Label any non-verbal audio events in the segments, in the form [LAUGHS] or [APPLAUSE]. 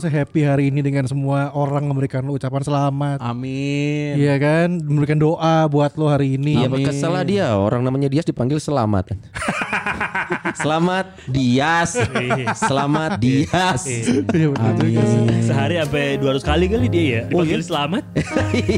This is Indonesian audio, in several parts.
Harusnya happy hari ini dengan semua orang memberikan lu ucapan selamat. Amin. Iya kan? Memberikan doa buat lu hari ini. Iya kesel lah dia orang namanya Dias dipanggil selamat. [LAUGHS] selamat Dias. selamat Dias. Iya, sih. Sehari sampai 200 kali kali dia ya dipanggil selamat.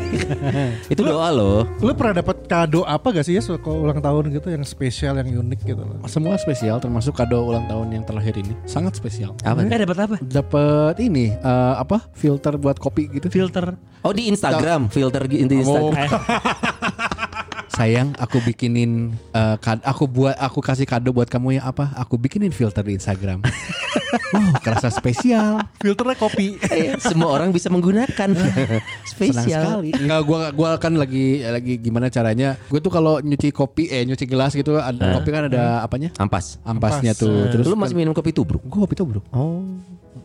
[LAUGHS] Itu doa loh. Lu pernah dapat kado apa gak sih ya kalau ulang tahun gitu yang spesial yang unik gitu loh. Semua spesial termasuk kado ulang tahun yang terakhir ini. Sangat spesial. Apa? Eh dapat apa? Dapat ini eh, apa? Filter buat kopi gitu. Filter. Oh di Instagram filter di Instagram. Eh, [LAUGHS] Sayang, aku bikinin eh, kad- aku buat aku kasih kado buat kamu yang apa? Aku bikinin filter di Instagram. wow, [LAUGHS] kerasa spesial. Filternya kopi. Semua orang bisa menggunakan. [LAUGHS] Senang Spesial. sekali. Enggak gua gua kan lagi lagi gimana caranya? Gue tuh kalau nyuci kopi eh nyuci gelas gitu ada kopi kan ada apanya? Ampas. Ampasnya tuh. Terus Lu masih minum kopi tubruk? Gue kopi tuh bro. Oh.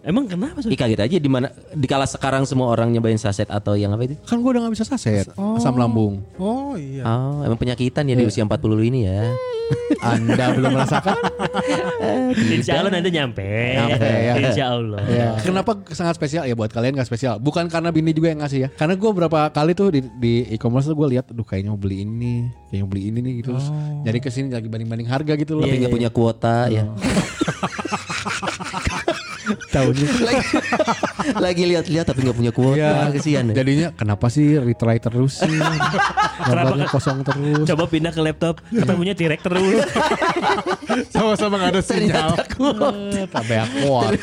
Emang kenapa sih? Ih kaget aja di mana di kala sekarang semua orang nyobain saset atau yang apa itu? Kan gue udah gak bisa saset Asam lambung Oh iya. Oh, emang penyakitan ya di usia 40 ini ya. [LAUGHS] Anda belum merasakan? [LAUGHS] Insya Allah nanti nyampe. Nyampe, ya. Insya Allah. Ya. Kenapa sangat spesial ya buat kalian gak spesial? Bukan karena bini juga yang ngasih ya. Karena gue berapa kali tuh di, di e-commerce tuh gue lihat, aduh kayaknya mau beli ini, kayaknya mau beli ini nih gitu. Terus Jadi ke sini lagi banding-banding harga gitu loh. Tapi nggak punya kuota ya. [LAUGHS] tahunnya. [LAUGHS] lagi lagi lihat-lihat tapi nggak punya kuota. Iya. Kesian ya. Jadinya kenapa sih retry terus sih? [LAUGHS] Gambarnya kosong terus. Coba pindah ke laptop, ketemunya direct terus. [LAUGHS] Sama-sama gak ada sinyal. Tapi kuat.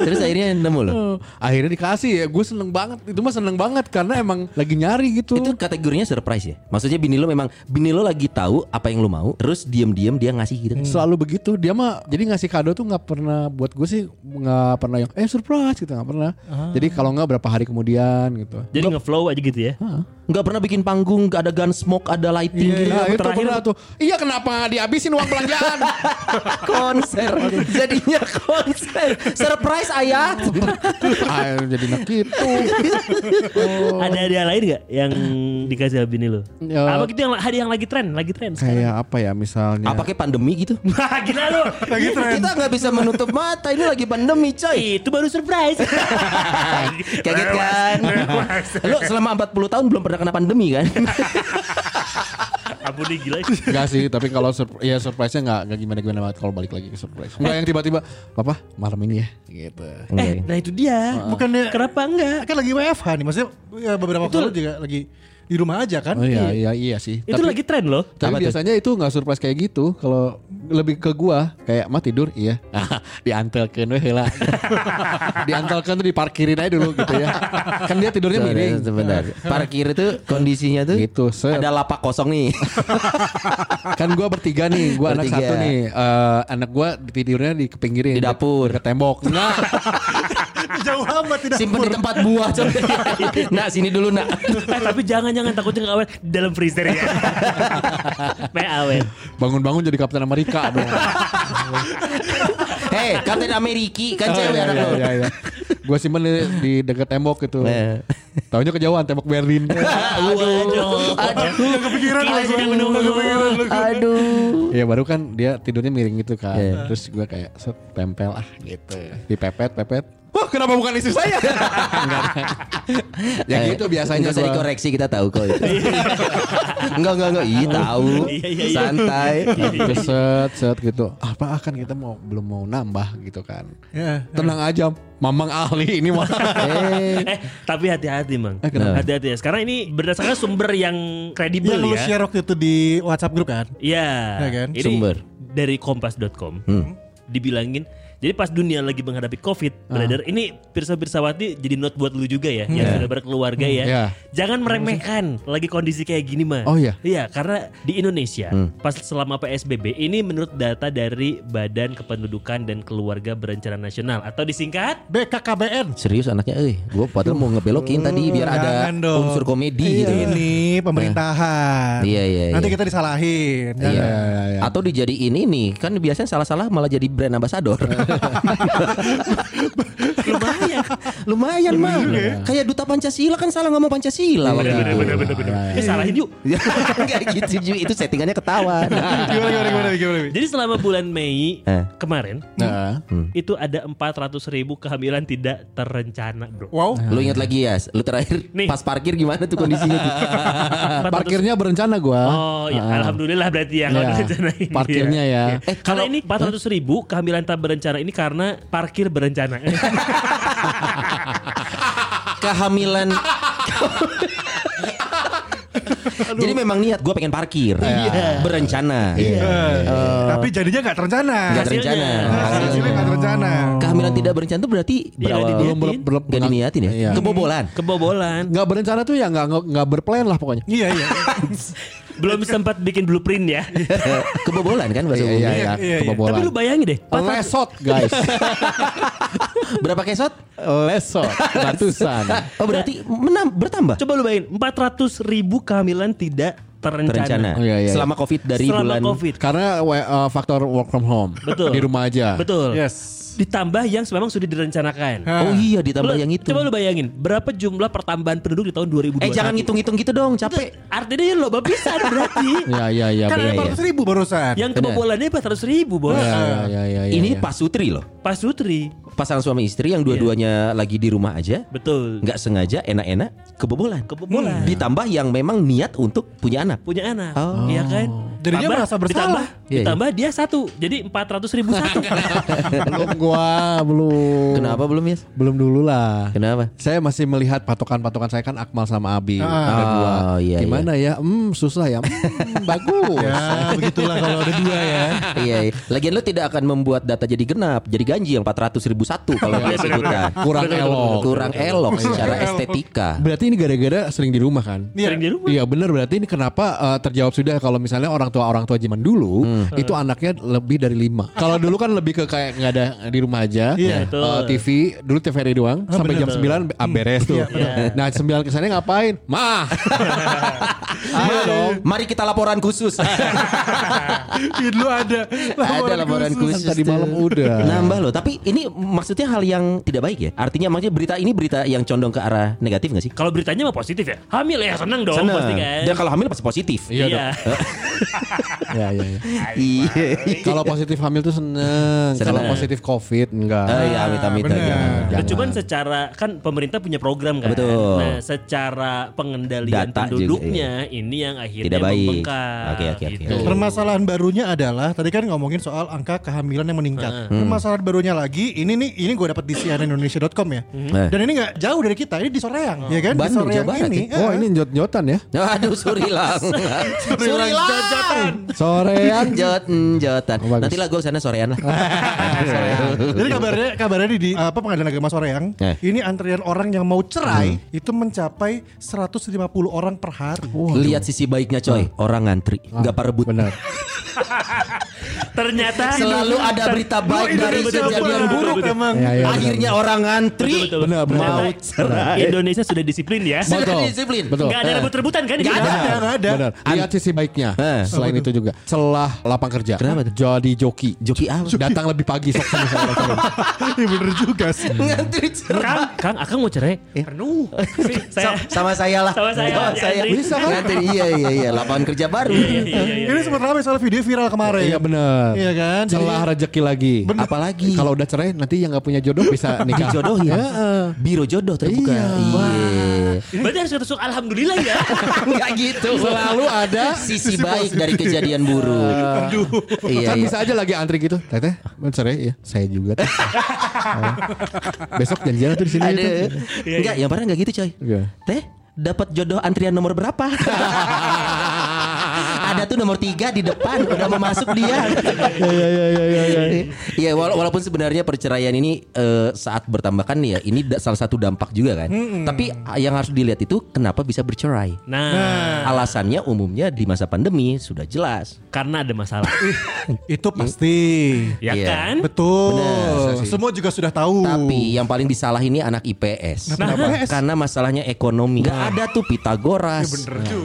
Terus akhirnya nemu loh. Akhirnya dikasih ya, gue seneng banget. Itu mah seneng banget karena emang lagi nyari gitu. Itu kategorinya surprise ya. Maksudnya bini lo memang bini lo lagi tahu apa yang lo mau, terus diem-diem dia ngasih gitu. selalu begitu dia mah jadi ngasih kado tuh nggak pernah buat gue sih nggak pernah yang eh surprise gitu nggak pernah. Jadi kalau nggak berapa hari kemudian gitu. Jadi ngeflow aja gitu ya. Nggak pernah bikin panggung, nggak ada gun smoke, ada lighting gitu. Nah, itu terakhir- tuh iya kenapa dihabisin uang belanjaan [LAUGHS] konser. Jadinya konser. Surprise ayah. [LAUGHS] ah, jadi nak gitu [LAUGHS] Ada hadiah lain gak yang dikasih bini lo? Ya. Apa gitu yang hadiah yang lagi tren, lagi tren sekarang? kayak apa ya misalnya Apa kayak pandemi gitu? Gila lo. Kita nggak bisa menutup mata ini lagi pandemi coy. Itu baru surprise. Kaget kan? Lu selama 40 tahun belum pernah kena pandemi kan? [LAUGHS] Ampun nih gila. Enggak sih, tapi kalau surp- ya surprise-nya enggak enggak gimana-gimana banget kalau balik lagi ke surprise. Enggak yang tiba-tiba, "Papa, malam ini ya." gitu. Eh, nah itu dia. Bukannya Kenapa enggak? kan lagi WFH nih. Maksudnya ya, beberapa waktu lalu juga lagi di rumah aja kan. Oh iya, iya, iya sih. Itu lagi tren loh. Tapi biasanya itu nggak surprise kayak gitu. Kalau lebih ke gua kayak mah tidur iya. Diantelkeun we heula. Diantelkeun tuh diparkirin aja dulu gitu ya. Kan dia tidurnya miring. Sebentar. [LAUGHS] Parkir itu kondisinya tuh Gitu, set. ada lapak kosong nih. [LAUGHS] kan gua bertiga nih, gua anak Bertiga. satu nih. Eh, anak gua tidurnya di kepinggirin Di dapur. ke tembok. Enggak. [LAUGHS] [LAUGHS] Jauh amat tidak. Simpen di tempat buah coba. [LAUGHS] Nak sini dulu nak. [LAUGHS] Eh tapi jangan jangan takutnya nggak awet di dalam freezer ya. Pe awet. Bangun-bangun jadi Kapten Amerika dong. Hei, Kapten Ameriki kan cewek iya, anak iya, lo. iya, iya. Gua simpen di, di dekat tembok gitu. Eh. Taunya kejauhan tembok Berlin. Aduh. Aduh. Kepikiran langsung. sudah menunggu. Aduh. Ya baru kan dia tidurnya miring gitu kan. Iya. Terus gue kayak set tempel ah gitu. Dipepet pepet. Wah kenapa bukan istri saya? [LAUGHS] Enggak. ya gitu biasanya Enggak usah dikoreksi kita tahu kok itu. [LAUGHS] enggak enggak enggak. Iya tahu. Iya, iya, iya. Santai. Terus set set gitu. Apa kan kita mau belum mau nambah gitu kan. Ya. Tenang aja. Mamang ahli ini mah. [LAUGHS] Eh, Eh tapi hati-hati mang. Eh, kenapa? Hati-hati ya. Sekarang ini berdasarkan sumber yang kredibel Yang lu ya. share waktu itu di WhatsApp grup kan? Iya. Ya kan? Ini Sumber. dari kompas.com. Hmm. Dibilangin Jadi pas dunia lagi menghadapi Covid, Ah. brother, ini Pirsa Pirsawati jadi note buat lu juga ya, yang sudah berkeluarga ya. Iya. Jangan meremehkan lagi kondisi kayak gini mah. Oh, iya? Iya, karena di Indonesia pas selama PSBB ini menurut data dari Badan Kependudukan dan Keluarga Berencana Nasional atau disingkat BKKBN. Serius anaknya eh gue padahal mau ngebelokin tadi biar ada Jangan dong. unsur komedi gitu. Ini pemerintahan. Iya, iya, Nanti iya. kita disalahin. Iya. Jangan. Atau dijadiin ini kan biasanya salah-salah malah jadi brand ambassador. [LAUGHS] lumayan. Lumayan mah. Kayak duta Pancasila kan salah ngomong Pancasila waktu itu. bener, bener, bener. Ya salahin yuk. [LAUGHS] Enggak gitu Ju. itu settingannya ketahuan. [LAUGHS] Gimana gimana gimana gimana. Jadi selama bulan Mei Eh. kemarin Nah, itu ada 400 ribu kehamilan tidak terencana, bro. Wow. Lu ingat lagi ya, lu terakhir Nih. pas parkir gimana tuh kondisinya tuh? [LAUGHS] 400 parkirnya berencana gua. Oh ya alhamdulillah berarti ya kalau Iya. direncanain. Parkirnya ya. Eh kalau ini 400 ribu kehamilan tak berencana ini karena parkir berencana. [LAUGHS] Kehamilan Jadi memang niat gue pengen parkir Berencana Tapi jadinya nggak terencana. Nggak terencana Hasilnya nggak terencana. Kehamilan tidak berencana tuh berarti Iya, berawal belum belum belum Gak diniatin ya? Iya. Kebobolan Kebobolan. Nggak berencana tuh ya nggak- nggak berplan lah pokoknya. Iya iya. [LAUGHS] Belum sempat bikin blueprint ya. [LAUGHS] Kebobolan kan bahasa Iya umumnya iya iya. iya, iya. Kebobolan. Tapi lu bayangin deh. Lesot guys. [LAUGHS] Berapa kesot? Lesot. Ratusan. Oh berarti menam, bertambah Coba lu bayangin 400 ribu kehamilan tidak terencana. Terencana Oh, iya, iya. Selama covid dari Selama bulan Covid. Karena uh, faktor work from home. Betul. Di rumah aja. Betul. Yes. Ditambah yang memang sudah direncanakan. Oh iya ditambah Lu- yang itu Coba lu bayangin berapa jumlah pertambahan penduduk di tahun 2021. Eh jangan ngitung-ngitung gitu dong capek Artinya lo bisa berarti. [LAUGHS] Iya iya iya. Kan ada 400 ribu barusan. Yang kebobolannya 400 ribu bos. Iya iya iya iya. Ini iya. Pak Sutri loh Pas Sutri. Pasangan suami istri yang dua-duanya lagi di rumah aja Betul. nggak sengaja enak-enak kebobolan Kebobolan. Ditambah yang memang niat untuk punya anak Punya anak. Oh. Iya kan? Jadinya Tambah- merasa bersalah. Ditambah, Iya, ditambah dia satu. Jadi 400 ribu satu. [LAUGHS] belum gua belum. Kenapa belum ya? Belum dulu lah. Kenapa? Saya masih melihat patokan-patokan saya kan Akmal sama Abi. Ada Oh, dua. iya, Gimana ya? Hmm, susah ya. Hmm, [LAUGHS] bagus. Ya begitulah kalau ada dua ya. iya, iya. Lagian lo tidak akan membuat data jadi genap, jadi ganjil yang 400 ribu satu kalau dia sebutkan. Kurang elok. Kurang elok secara estetika. Berarti ini gara-gara sering di rumah kan? Sering di rumah. Iya benar berarti ini kenapa eh, terjawab sudah kalau misalnya orang tua orang tua zaman dulu itu anaknya lebih dari lima. Kalau dulu kan lebih ke kayak nggak ada di rumah aja, Iya. Eh, TV dulu TVRI doang sampai jam 9 ah, beres tuh. Nah 9 ke sana ngapain? Mah. [LAUGHS] Ayo dong. Mari kita laporan khusus. [LAUGHS] Iya dulu ada. Ada laporan khusus. Tadi tuh. malam udah. Nambah loh, tapi ini maksudnya hal yang tidak baik ya. Artinya maksudnya berita ini berita yang condong ke arah negatif gak sih? Kalau beritanya mah positif ya. Hamil ya seneng dong Seneng. pasti kan. Dan kalau hamil pasti positif. Iya Iya. Ya ya ya. Iya. Kalau positif hamil tuh seneng. Seneng. Kalau positif covid enggak. Oh iya, amit-amit bener. aja. Nah, Jangan. cuman secara kan pemerintah punya program kan. Betul. Nah, secara pengendalian Data juga, penduduknya ini yang akhirnya Tidak baik. membengkak. Oke, oke, oke. gitu. Permasalahan barunya adalah tadi kan ngomongin soal angka kehamilan yang meningkat. Permasalahan barunya lagi ini nih ini gue dapat di cnnindonesia.com ya. Eh. Dan ini nggak jauh dari kita, ini di Soreang, ya kan? Bandung, di Soreang Jawa ini. ya? Oh eh, ini njot-njotan ya. [LAUGHS] Aduh Surilang. Surilang. Sorean. [LAUGHS] Jot, jotan. Oh. Nanti lah [LAUGHS] gue sana sorean lah. Jadi kabarnya kabarnya di, di apa pengadilan agama Soreang, Eh. ini antrian orang yang mau cerai itu mencapai 150 orang per hari. Lihat sisi baiknya coy. Orang ngantri, nggak parebut. Benar. Ternyata Selalu ada berita baik dari kejadian buruk. emang. Ya, ya, Akhirnya orang ngantri. Betul, betul. Mau cerai. Indonesia sudah disiplin ya. Sudah Betul. disiplin. Betul. Nggak ada rebut-rebutan kan? Nggak Gitu. ada. Ada, nggak ada. Benar. Lihat sisi baiknya. Eh. Selain itu juga celah lapang kerja. Kenapa tuh? Jadi joki. Joki apa? Datang lebih pagi sok sini saya. [LAUGHS] Iya bener juga sih. Ngantri cerai. Kang, Kang, Akang mau cerai? Penuh. [LAUGHS] saya Sa- sama saya lah. Sama saya. Bisa kan? Ngantri iya iya iya lapangan kerja baru. Iya, iya, iya. Ini sempat ramai soal video viral kemarin. Iya benar. Iya kan? Celah rezeki lagi. Apalagi Kalau udah cerai nanti yang nggak punya jodoh bisa [LAUGHS] nikah. dijodohin. Heeh. Biro jodoh terbuka. Iya. Iya. Berarti harus ketusuk alhamdulillah ya. [LAUGHS] Enggak gitu. Selalu ada sisi baik dari kejadian buruk. Iya, kan iya. bisa aja lagi antri gitu. Teteh, mau cerai ya? Saya juga. Oh. [LAUGHS] Besok janjian tuh di sini. Ada. tuh. Enggak, yang pernah enggak gitu, coy. Iya. Teh, dapat jodoh antrian nomor berapa? Ada ada tuh nomor tiga di depan udah mau masuk dia. Iya iya iya iya. Iya wala- walaupun sebenarnya perceraian ini eh, saat bertambah kan ya ini da- salah satu dampak juga kan. Tapi yang harus dilihat itu kenapa bisa bercerai. Nah, Alasannya umumnya di masa pandemi sudah jelas. karena ada masalah. Itu pasti. ya Iya. kan? Betul. Semua juga sudah tahu. Tapi yang paling disalah ini anak IPS. Kenapa? Karena masalahnya ekonomi. Gak ada tuh Pitagoras.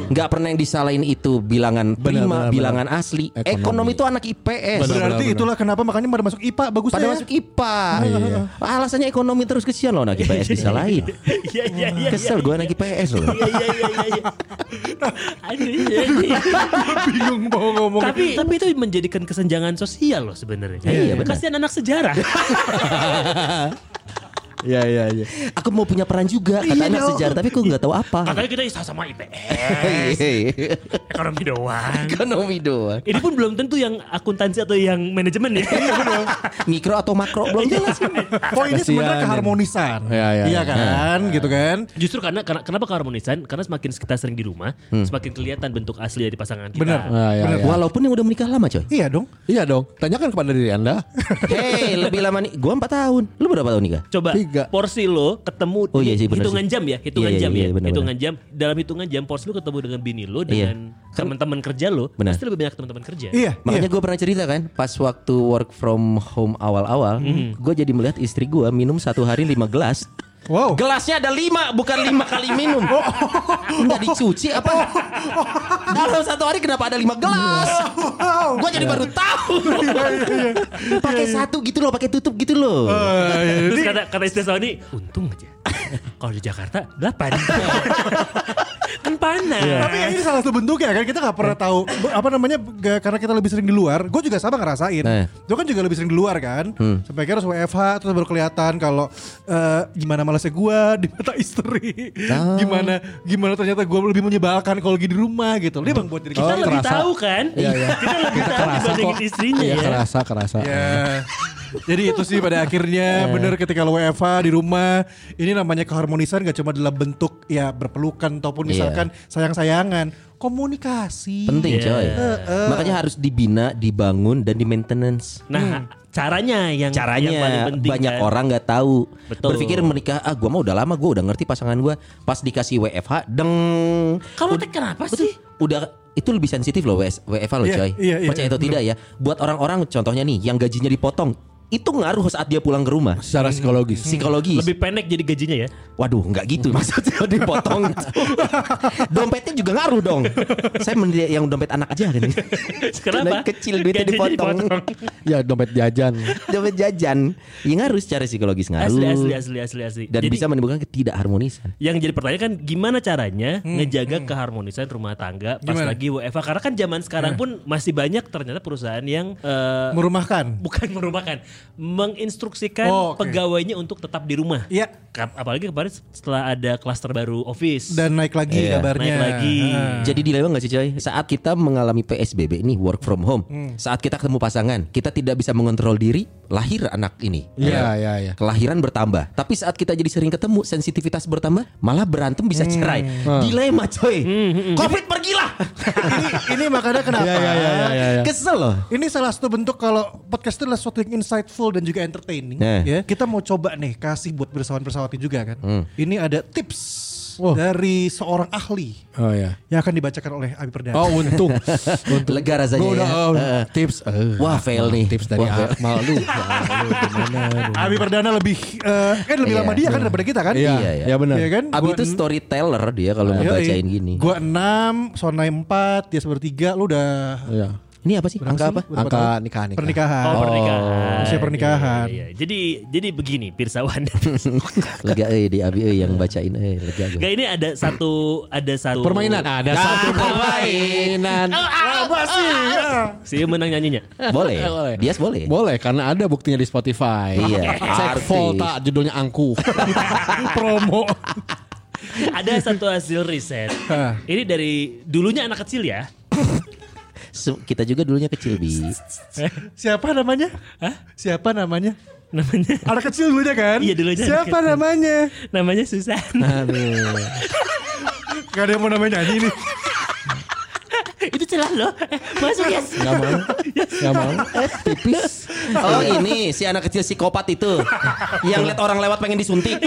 Gak pernah yang disalahin itu bilangan prima, benar, bilangan asli. Ekonomi. Ekonomi itu anak IPS. Berarti itulah kenapa makanya pada masuk IPA bagus Pada ya. masuk IPA. Alasannya ekonomi terus kesian loh anak IPS disalahin. [LAUGHS] Iya iya iya. Kesel gue anak IPS loh. Iya iya iya iya, iya. [LAUGHS] Iya, iya. Bingung mau ngomong. tapi tapi itu menjadikan kesenjangan sosial loh sebenarnya. Iya, benar. Kasihan anak sejarah. [LAUGHS] Iya iya iya. Aku mau punya peran juga kata Iya, anak dong. sejarah tapi aku nggak tahu apa. Katanya kita isa sama IPS. Ekonomi doang. Ekonomi doang. Ini pun belum tentu yang akuntansi atau yang manajemen ya. Mikro atau makro belum jelas. Ini sebenarnya keharmonisan. Iya, iya, Iya iya. kan, gitu kan. Justru karena, karena kenapa keharmonisan? Karena semakin kita sering di rumah, semakin kelihatan bentuk asli dari pasangan kita. Benar. Ah, iya, Benar. iya. Walaupun yang udah menikah lama coy. Iya dong. Iya dong. Tanyakan kepada diri anda. [LAUGHS] Hei lebih lama nih. Gua 4 tahun. Lu berapa tahun nikah? Coba Tiga. porsi lo ketemu Oh iya sih, hitungan sih. jam ya, hitungan Iya, iya, jam iya, ya, benar, hitungan jam. Dalam hitungan jam porsi lo ketemu dengan bini lo dengan teman-teman kerja lo, Benar. pasti lebih banyak teman-teman kerja. Iya. Makanya gue pernah cerita kan Pas waktu work from home awal-awal Gue jadi melihat istri gue minum satu hari lima gelas Wow. Gelasnya ada lima Bukan lima kali minum. [LAUGHS] Nggak dicuci apa? Dalam satu hari kenapa ada lima gelas? Gue jadi baru tahu. [LAUGHS] Pakai satu gitu loh Pakai tutup gitu loh. Terus kata kata istri Sony, untung aja. Kalau di Jakarta 8 [LAUGHS] Kan panas. Tapi ya ini salah satu bentuknya kan kita nggak pernah tahu apa namanya gak- karena kita lebih sering di luar. Gue juga sama ngerasain. Nah. Gue kan juga lebih sering di luar kan. Sampai akhirnya harus WFH terus baru kelihatan kalau eh, gimana malasnya gue [LAUGHS] di mata istri. Gimana gimana ternyata gue lebih menyebalkan kalau lagi di rumah gitu. Dia bang buat diri Kita kita. lebih kerasa. tahu kan? Iya, iya. Kita lebih tahu dibandingin istrinya Iya ya. kerasa kerasa. Ya. Jadi itu sih pada akhirnya [LAUGHS] bener ketika lo WFH di rumah ini namanya keharmonisan gak cuma dalam bentuk ya berpelukan ataupun Iya. misalkan sayang-sayangan, komunikasi. Penting Iya. coy Makanya harus dibina Dibangun dan di maintenance Nah, caranya yang yang paling Caranya penting banyak kan. orang nggak tahu. Betul. Berpikir menikah, ah gua mah udah lama, gua udah ngerti pasangan gua. Pas dikasih WFH, deng. Kamu teh kenapa sih? Udah itu lebih sensitif loh WFH loh Iya, coy. iya, iya, Percaya atau tidak ya. Buat orang-orang contohnya nih yang gajinya dipotong, itu ngaruh saat dia pulang ke rumah. Secara psikologis. Psikologis. Lebih pendek jadi gajinya ya. Waduh, nggak gitu [LAUGHS] maksudnya dipotong. gitu. Dompetnya juga ngaruh dong. Saya mending yang dompet anak aja kan. [LAUGHS] Kenapa? Kecil duitnya Gajinya dipotong. [LAUGHS] Ya dompet jajan. dompet jajan. Ya ngaruh secara psikologis ngaruh. Asli asli asli asli asli. Dan Jadi, bisa menimbulkan ketidakharmonisan. yang jadi pertanyaan kan gimana caranya ngejaga keharmonisan rumah tangga pas Gimana? lagi WFH karena kan zaman sekarang pun masih banyak ternyata perusahaan yang eh, Merumahkan. bukan merumahkan menginstruksikan Oh, oke. pegawainya untuk tetap di rumah. Iya. Apalagi kemarin setelah ada klaster baru office Dan naik lagi Iya, kabarnya. naik lagi. Ah. Jadi dilema gak sih coy? Saat kita mengalami PSBB ini work from home, Hmm. saat kita ketemu pasangan, kita tidak bisa mengontrol diri, lahir anak ini. Iya iya iya. Kelahiran bertambah. Tapi saat kita jadi sering ketemu, sensitivitas bertambah, malah berantem bisa cerai. Dilema coy. Covid pergilah. [LAUGHS] ini, ini makanya kenapa? Iya iya iya iya. iya. Kesel loh. Ini salah satu bentuk kalau podcast itu adalah sesuatu yang insightful dan juga entertaining. Nah. Ya, kita mau coba nih kasih buat bersawan-bersawati juga kan. Hmm. Ini ada tips Wah. dari seorang ahli Oh ya. yang akan dibacakan oleh Abi Perdana. Oh untung. [LAUGHS] untung. Lega rasanya udah ya. oh, Heeh. tips. eh. Wah, fail nih. Tips dari Wah, fail. Akmal [LAUGHS] lu. Ya, lu gimana? lu? Abi Perdana lebih eh kan lebih Iya. lama dia kan daripada kita kan? Iya Iya, iya. iya benar. Iya kan? Abi itu storyteller dia kalau ngebacain gini. Gua 6, Sonai 4, dia sepertiga, lu udah Iya. Ini apa sih? Angka apa? Berapa Angka tahun? nikah nikah. pernikahan. Oh, pernikahan. usia pernikahan. Iya, iya, iya. Jadi jadi begini Pirsawan. [LAUGHS] Lega eh di Abi eh yang bacain eh lega gue. Gak ini ada satu ada satu Permainan. Ada satu permainan. Apa sih? Ah. Si menang nyanyinya. Boleh. Boleh. Bias boleh. Boleh karena ada buktinya di Spotify. Iya, Cek. Volta judulnya Angku. [LAUGHS] Promo. Ada satu hasil riset. Ini dari dulunya anak kecil ya. [LAUGHS] Kita juga dulunya kecil bi. Siapa namanya? Siapa namanya? Namanya Anak kecil dulunya kan? Iya, dulunya Siapa namanya? namanya Susan. Aduh. Gak ada yang mau namanya nyanyi nih. Itu Selalu. Eh, Masuk yes. Gak mau. Gak mau. Eh, tipis. Oh ini si anak kecil psikopat itu yang lihat orang lewat pengen disuntik.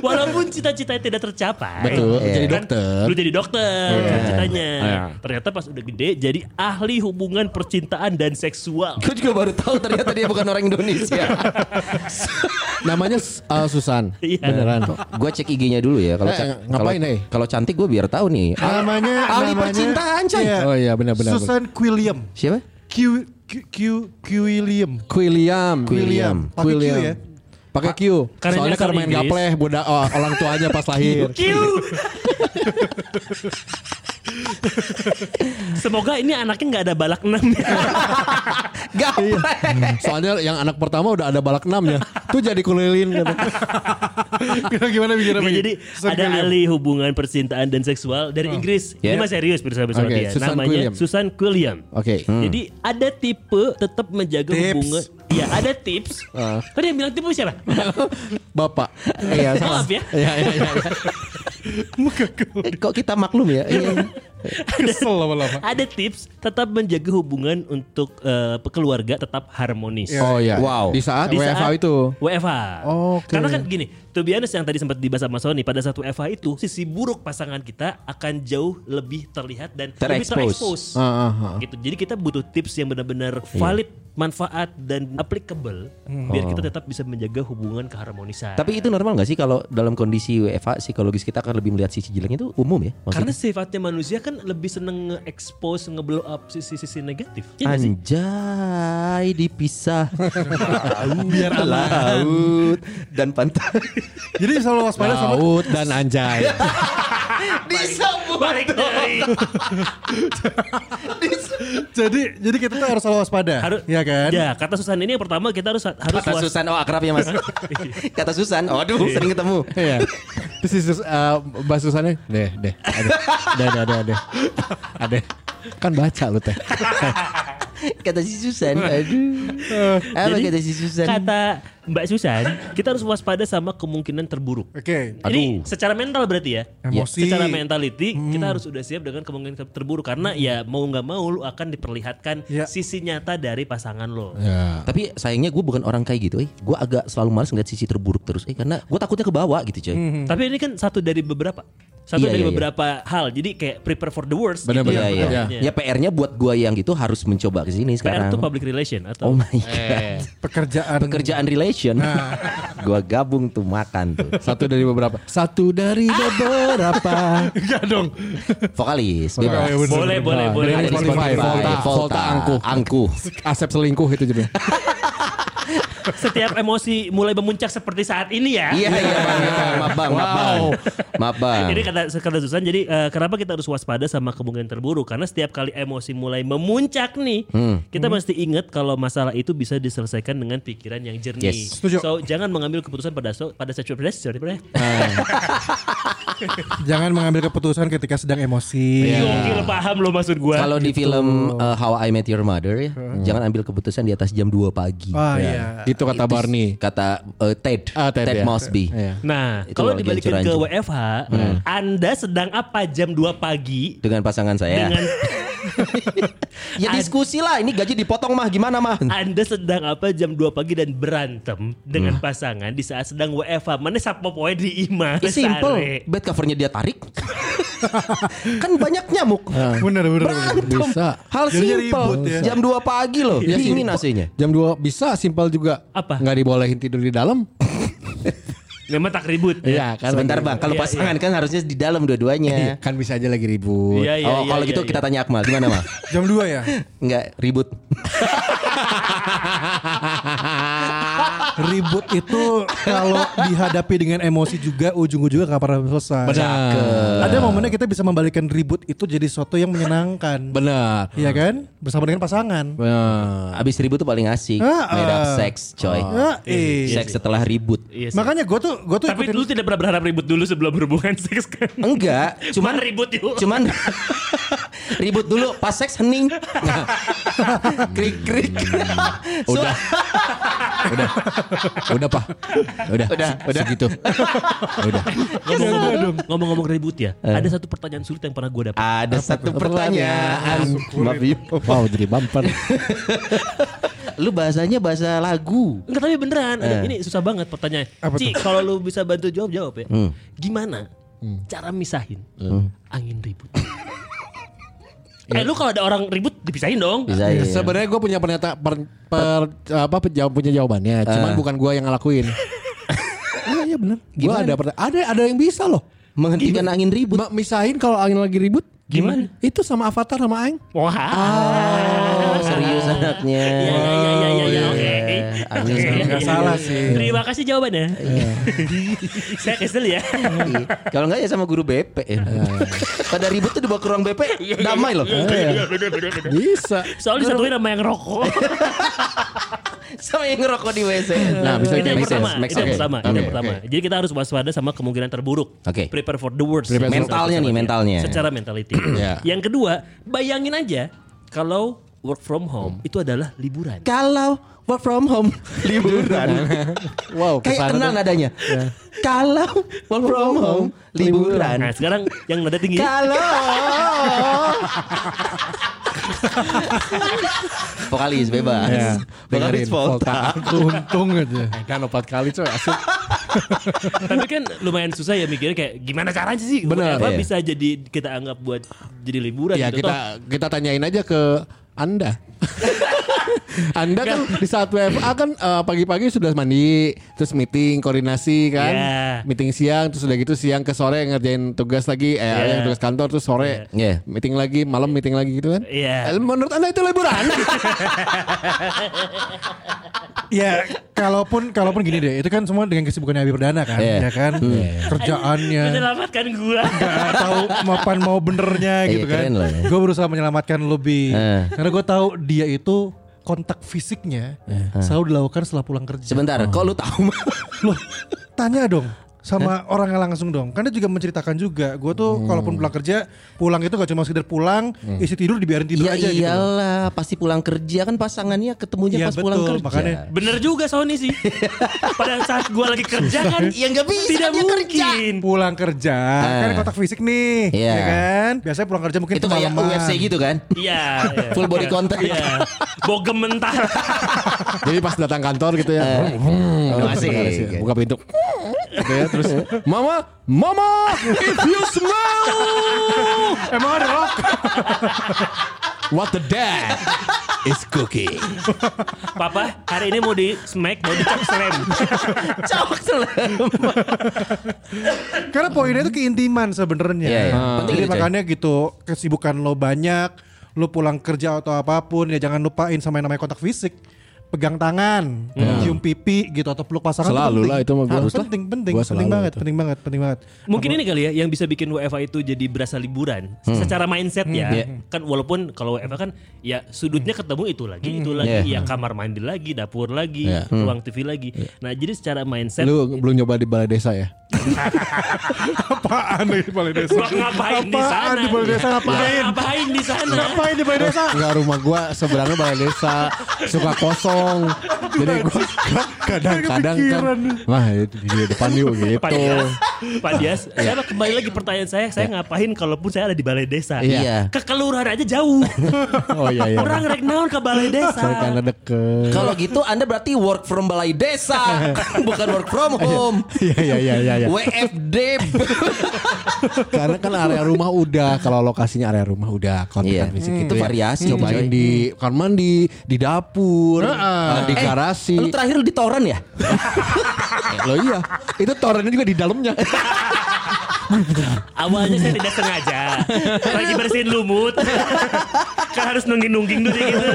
Walaupun cita-citanya tidak tercapai. Betul. Iya. Jadi Kan dokter. Lu jadi dokter citanya. Iya. Ternyata pas udah gede jadi ahli hubungan percintaan dan seksual. Gue juga baru tahu ternyata dia bukan orang Indonesia. [LAUGHS] Namanya uh, Susan. Iya. Beneran. gue cek IG-nya dulu ya. Kalau Eh, ngapain, kalau- eh? Kalau cantik gue biar tahu nih. Ah, Namanya ahli namanya- percintaan coy. Iya. Oh iya benar-benar. Susan Quilliam. Siapa? Q Q Q Quilliam. Quilliam. Quilliam. Pakai Q ya. Pakai Q. Karena Soalnya karena main Inggris. gapleh budak oh, orang tuanya pas lahir. Q. Semoga ini anaknya nggak ada balak enam ya. [LAUGHS] Gaplek. Soalnya yang anak pertama udah ada balak enamnya. Tuh jadi kulilin gitu. Gimana gimana? Nggak, jadi Susan ada Quilliam. ahli hubungan percintaan dan seksual dari Inggris. Ini Yeah. mah serius bersama-sama Oke, dia. Susan Namanya Quilliam. Susan Quilliam. Oke. Jadi ada tipe tetap menjaga Tips. hubungan. Iya ada tips. Ah. Tadi yang bilang tipe siapa? [LAUGHS] Bapak. Iya, salah. Maaf ya. Iya, iya, iya. Eh, Kok kita maklum ya? Iya. Kesel lama-lama. ada tips tetap menjaga hubungan untuk eh, keluarga tetap harmonis. Oh iya. Wow. Di saat Di WFH saat itu. WFH. Oke. Karena kan gini, to be honest yang tadi sempat dibahas sama Sony pada satu WFH itu sisi buruk pasangan kita akan jauh lebih terlihat dan lebih Terekspos. terekspos. Ah, ah, ah. Gitu. Jadi kita butuh tips yang benar-benar valid, manfaat dan applicable biar kita tetap bisa menjaga hubungan keharmonisan. Tapi itu normal gak sih kalau dalam kondisi WFA psikologis kita akan lebih melihat sisi jeleknya itu umum ya? karena Maksudnya? sifatnya manusia kan lebih seneng nge-expose, nge-blow up sisi-sisi negatif. Nggak sih? Anjay dipisah biar laut dan pantai. Jadi selalu waspada sama Laut dan anjay. [LAUGHS] Balik dari [LAUGHS] jadi jadi kita tuh harus selalu waspada. harus Iya kan? Ya, kata Susan ini yang pertama kita harus harus Kata was- Susan oh akrabnya mas. [LAUGHS] Kata Susan, oh aduh sering ketemu. Iya. Terus si Sus, uh, Mbak Susannya, deh, deh, ada, deh, deh, deh, ada. Kan baca lu teh. [LAUGHS] Kata si Susan, aduh. [LAUGHS] Apa Jadi, kata si Susan? Kata Mbak Susan, kita harus waspada sama kemungkinan terburuk. Oke. Ini secara mental berarti ya. Emosi. Secara mentality kita harus sudah siap dengan kemungkinan terburuk karena ya mau nggak mau lu akan diperlihatkan Ya. sisi nyata dari pasangan lo. Ya. Tapi sayangnya gue bukan orang kayak gitu, eh. Gue agak selalu malas ngeliat sisi terburuk terus, eh karena gue takutnya ke bawah gitu, coy. Tapi ini kan satu dari beberapa. Satu Iya, dari iya, iya. beberapa hal. Jadi kayak prepare for the worst. Gitu benar, Iya ya. iya. benar. Ya PR-nya buat gue yang gitu harus mencoba ke sini PR sekarang. itu public relation atau Oh my god. Eh, Pekerjaan. Pekerjaan relation. [LAUGHS] gua gabung tuh makan tuh. satu dari beberapa. Satu dari beberapa. [LAUGHS] Enggak dong. Vokalis, Oh, bebas. boleh boleh Nah, boleh. Ada di Spotify, Spotify, Volta, Volta Angkuh. Angkuh. Asep selingkuh itu jadi. [LAUGHS] [LAUGHS] Setiap emosi mulai memuncak seperti saat ini ya. Iya iya bang, iya, bang. maaf bang, maaf bang, maaf bang. Ini kata kata Susan jadi eh, kenapa kita harus waspada sama kemungkinan terburuk karena setiap kali emosi mulai memuncak nih Hmm. kita mesti ingat kalau masalah itu bisa diselesaikan dengan pikiran yang jernih. Yes. Setuju. So jangan mengambil keputusan pada so, pada saat sorry, sorry, sorry. Jangan mengambil keputusan ketika sedang emosi. Gokil paham lo maksud gua. Kalau di film uh, How I Met Your Mother ya, jangan ambil keputusan di atas jam 2 pagi. Ah iya. Itu kata Itu Barney. Kata uh, Ted, Ah, Ted, Ted, ya. Mosby. Iya. Nah, Itu kalau dibalikin ke. WFH, Anda sedang apa jam 2 pagi Dengan pasangan saya. dengan [LAUGHS] [LAUGHS] ya diskusi lah, ini gaji dipotong mah gimana mah? Anda sedang apa jam 2 pagi dan berantem dengan pasangan di saat sedang WFH. Mana sapo poe di imah. Eh, simple, bed covernya dia tarik. [LAUGHS] kan banyak nyamuk. Bener bener. bener. Berantem. Bisa. Hal ribut ya. Jam 2 pagi loh. Iya sih. Dingin AC-nya. Jam 2 bisa simpel juga. Apa? Nggak dibolehin tidur di dalam. [LAUGHS] Memang tak ribut. Iya kan. Sebentar bang, kalau Iya, pasangan kan harusnya di dalam dua-duanya. Kan bisa aja lagi ribut. Iya, iya, oh, iya, kalau iya, gitu iya. kita tanya Akmal, gimana mah? Jam 2 ya. Enggak, ribut. [LAUGHS] Ribut itu kalau dihadapi dengan emosi juga ujung-ujungnya gak pernah selesai. Benar. Ada momennya kita bisa membalikkan ribut itu jadi sesuatu yang menyenangkan. Benar. Iya kan? Bersama dengan pasangan. Benar. Abis ribut tuh paling asik. Ah, Made up ah. sex, coy. Ah, eh. Seks setelah ribut. Iya sih. Makanya gue tuh gue tuh Tapi ikutin lu tidak pernah berharap ribut dulu sebelum berhubungan [LAUGHS] seks kan? Enggak, cuman Cuman ribut yuk. cuman [LAUGHS] Ribut dulu pas seks hening. [LAUGHS] krik krik. Udah. udah. Udah, Pak. Udah. Udah, udah. Segitu. udah. Ngomong-ngomong ngomong-ngomong ribut ya. Ada satu pertanyaan sulit yang pernah gue dapat. Ada satu pertanyaan. Maaf. Wow, jadi bumper. [LAUGHS] Lu bahasanya bahasa lagu. Enggak tapi beneran. Ada- Ini susah banget pertanyaannya. Apa Ci, kalau lu bisa bantu jawab jawab ya. Hmm. Gimana cara misahin angin ribut? Eh lu kalau ada orang ribut dipisahin dong. Bisa ya. Sebenarnya gue punya pernyataan per, per- apa punya jawabannya, cuman bukan gue yang ngelakuin. [LAUGHS] Iya iya benar. Gue ada ada ada yang bisa loh. Menghentikan angin ribut. Ma- misahin kalau angin lagi ribut. Gimana? Itu sama Avatar sama Aing. Wah. Oh, serius anaknya. Iya iya iya iya iya Iya, Nggak iya, salah iya. sih. Terima kasih jawabannya. [LAUGHS] Saya kesel ya. Iya. Kalau enggak ya sama guru BP. Pada ribut tuh dibawa ke ruang BP, damai loh. Iya. Bisa. Soalnya disatuin sama yang rokok. [LAUGHS] Sama yang ngerokok di WC. Nah, bisa itu yang pertama, itu yang pertama, itu Oke, yang pertama. Jadi kita harus waspada sama kemungkinan terburuk. Oke. Prepare for the worst. Mentalnya nih, mentalnya. Secara mentality. [CLEARS THROAT] Ya. Yang kedua, bayangin aja kalau work from home itu adalah liburan. Kalau work from home [LAUGHS] liburan. Wow, Kayak ke sana kenal tuh. nadanya. Kalau work from home liburan. Nah sekarang yang nada tinggi. Kalau [LAUGHS] Vokalis bebas. Ya, Vokalis Volta. Untung aja. Eh, kan empat kali coy asik. [LAUGHS] Tapi kan lumayan susah ya mikirnya kayak gimana caranya sih Bener, apa iya. bisa jadi kita anggap buat jadi liburan Ya gitu kita toh. kita tanyain aja ke Anda. [LAUGHS] anda kan di saat WFA kan eh, pagi-pagi sudah mandi, terus meeting, koordinasi kan, Ya. meeting siang, terus udah gitu siang ke sore ngerjain tugas lagi, eh Ya. yang tugas kantor, terus sore Ya. meeting lagi, malam meeting lagi gitu kan. Iya. Eh, Menurut anda itu liburan? [LAUGHS] Ya, kalaupun kalaupun gini deh, itu kan semua dengan kesibukannya Habib Perdana kan, Iya. ya kan, kerjaannya Menyelamatkan gua. nggak tahu mapan mau benernya Iya, gitu kan. ya. Gue berusaha menyelamatkan lebih, karena gue tahu dia itu kontak fisiknya selalu dilakukan setelah pulang kerja. Sebentar, kok lu tahu? Loh, tanya dong sama orangnya langsung dong. Kan dia juga menceritakan juga. Gue tuh Hmm. kalaupun pulang kerja, pulang itu gak cuma sekedar pulang, isi tidur dibiarin tidur Ya aja gitu. loh. iyalah, pasti pulang kerja kan pasangannya ketemunya Iya, pas pulang betul, kerja. makanya Bener juga Sony sih. [LAUGHS] Pada saat gua lagi kerja kan [LAUGHS] Ya nggak bisa tidak dia kerja. mungkin. Pulang kerja kan kontak fisik nih, Iya. ya kan? Biasanya pulang kerja mungkin Itu kayak. UFC gitu kan? [LAUGHS] Iya. iya. Full body contact. Iya. Bogem mentah. Jadi pas datang kantor gitu ya, Oh, asik. buka pintu, Oke ya, terus Mama, Mama, if you smell Emang ada rock? what the dad is cooking. Papa, hari ini mau di smack, mau di chop slam. [LAUGHS] Cowok selem. Karena poinnya itu keintiman sebenarnya. Iya, iya. Ah. Penting Jadi makanya gitu kesibukan lo banyak, lo pulang kerja atau apa pun ya jangan lupain sama yang namanya kontak fisik. Pegang tangan, cium pipi gitu atau peluk pasangan Selalu penting. lah itu mah gua. Harus penting, penting, Gua penting banget, itu. penting banget, penting banget. Mungkin ini kali ya yang bisa bikin WFA itu jadi berasa liburan secara mindset ya. Kan walaupun kalau WFA kan ya sudutnya ketemu itu lagi, itu lagi, ya kamar mandi lagi, dapur lagi, Iya. ruang TV lagi. Nah, jadi secara mindset Lu belum nyoba di balai desa ya? [LAUGHS] Apaan di balai desa? Ngapain di sana? di balai desa ngapain? Ngapain di sana? Ngapain di balai desa? Enggak rumah gua sebenarnya balai desa suka kosong. Jadi gua kadang-kadang kan wah itu di depan yuk gitu. Pak Dias, Pak Dias, saya kembali lagi pertanyaan saya, saya ngapain kalaupun saya ada di balai desa? Iya. Ke kelurahan aja jauh. [LAUGHS] Oh iya iya. Orang rek naon ke balai desa. Saya karena deket. Kalau gitu Anda berarti work from balai desa, [LAUGHS] bukan work from home. Iya iya iya iya. iya. WFD. [LAUGHS] Karena kan area rumah udah kalau lokasinya area rumah udah Iya. fisik Hmm. itu ya. variasi, Cobain di kamar mandi, di dapur, eh, di garasi. Lu terakhir di toran ya? Eh, [LAUGHS] Loh iya, itu torennya juga di dalamnya. [LAUGHS] Awalnya saya tidak sengaja Lagi bersihin lumut Kan harus nungging-nungging dulu gitu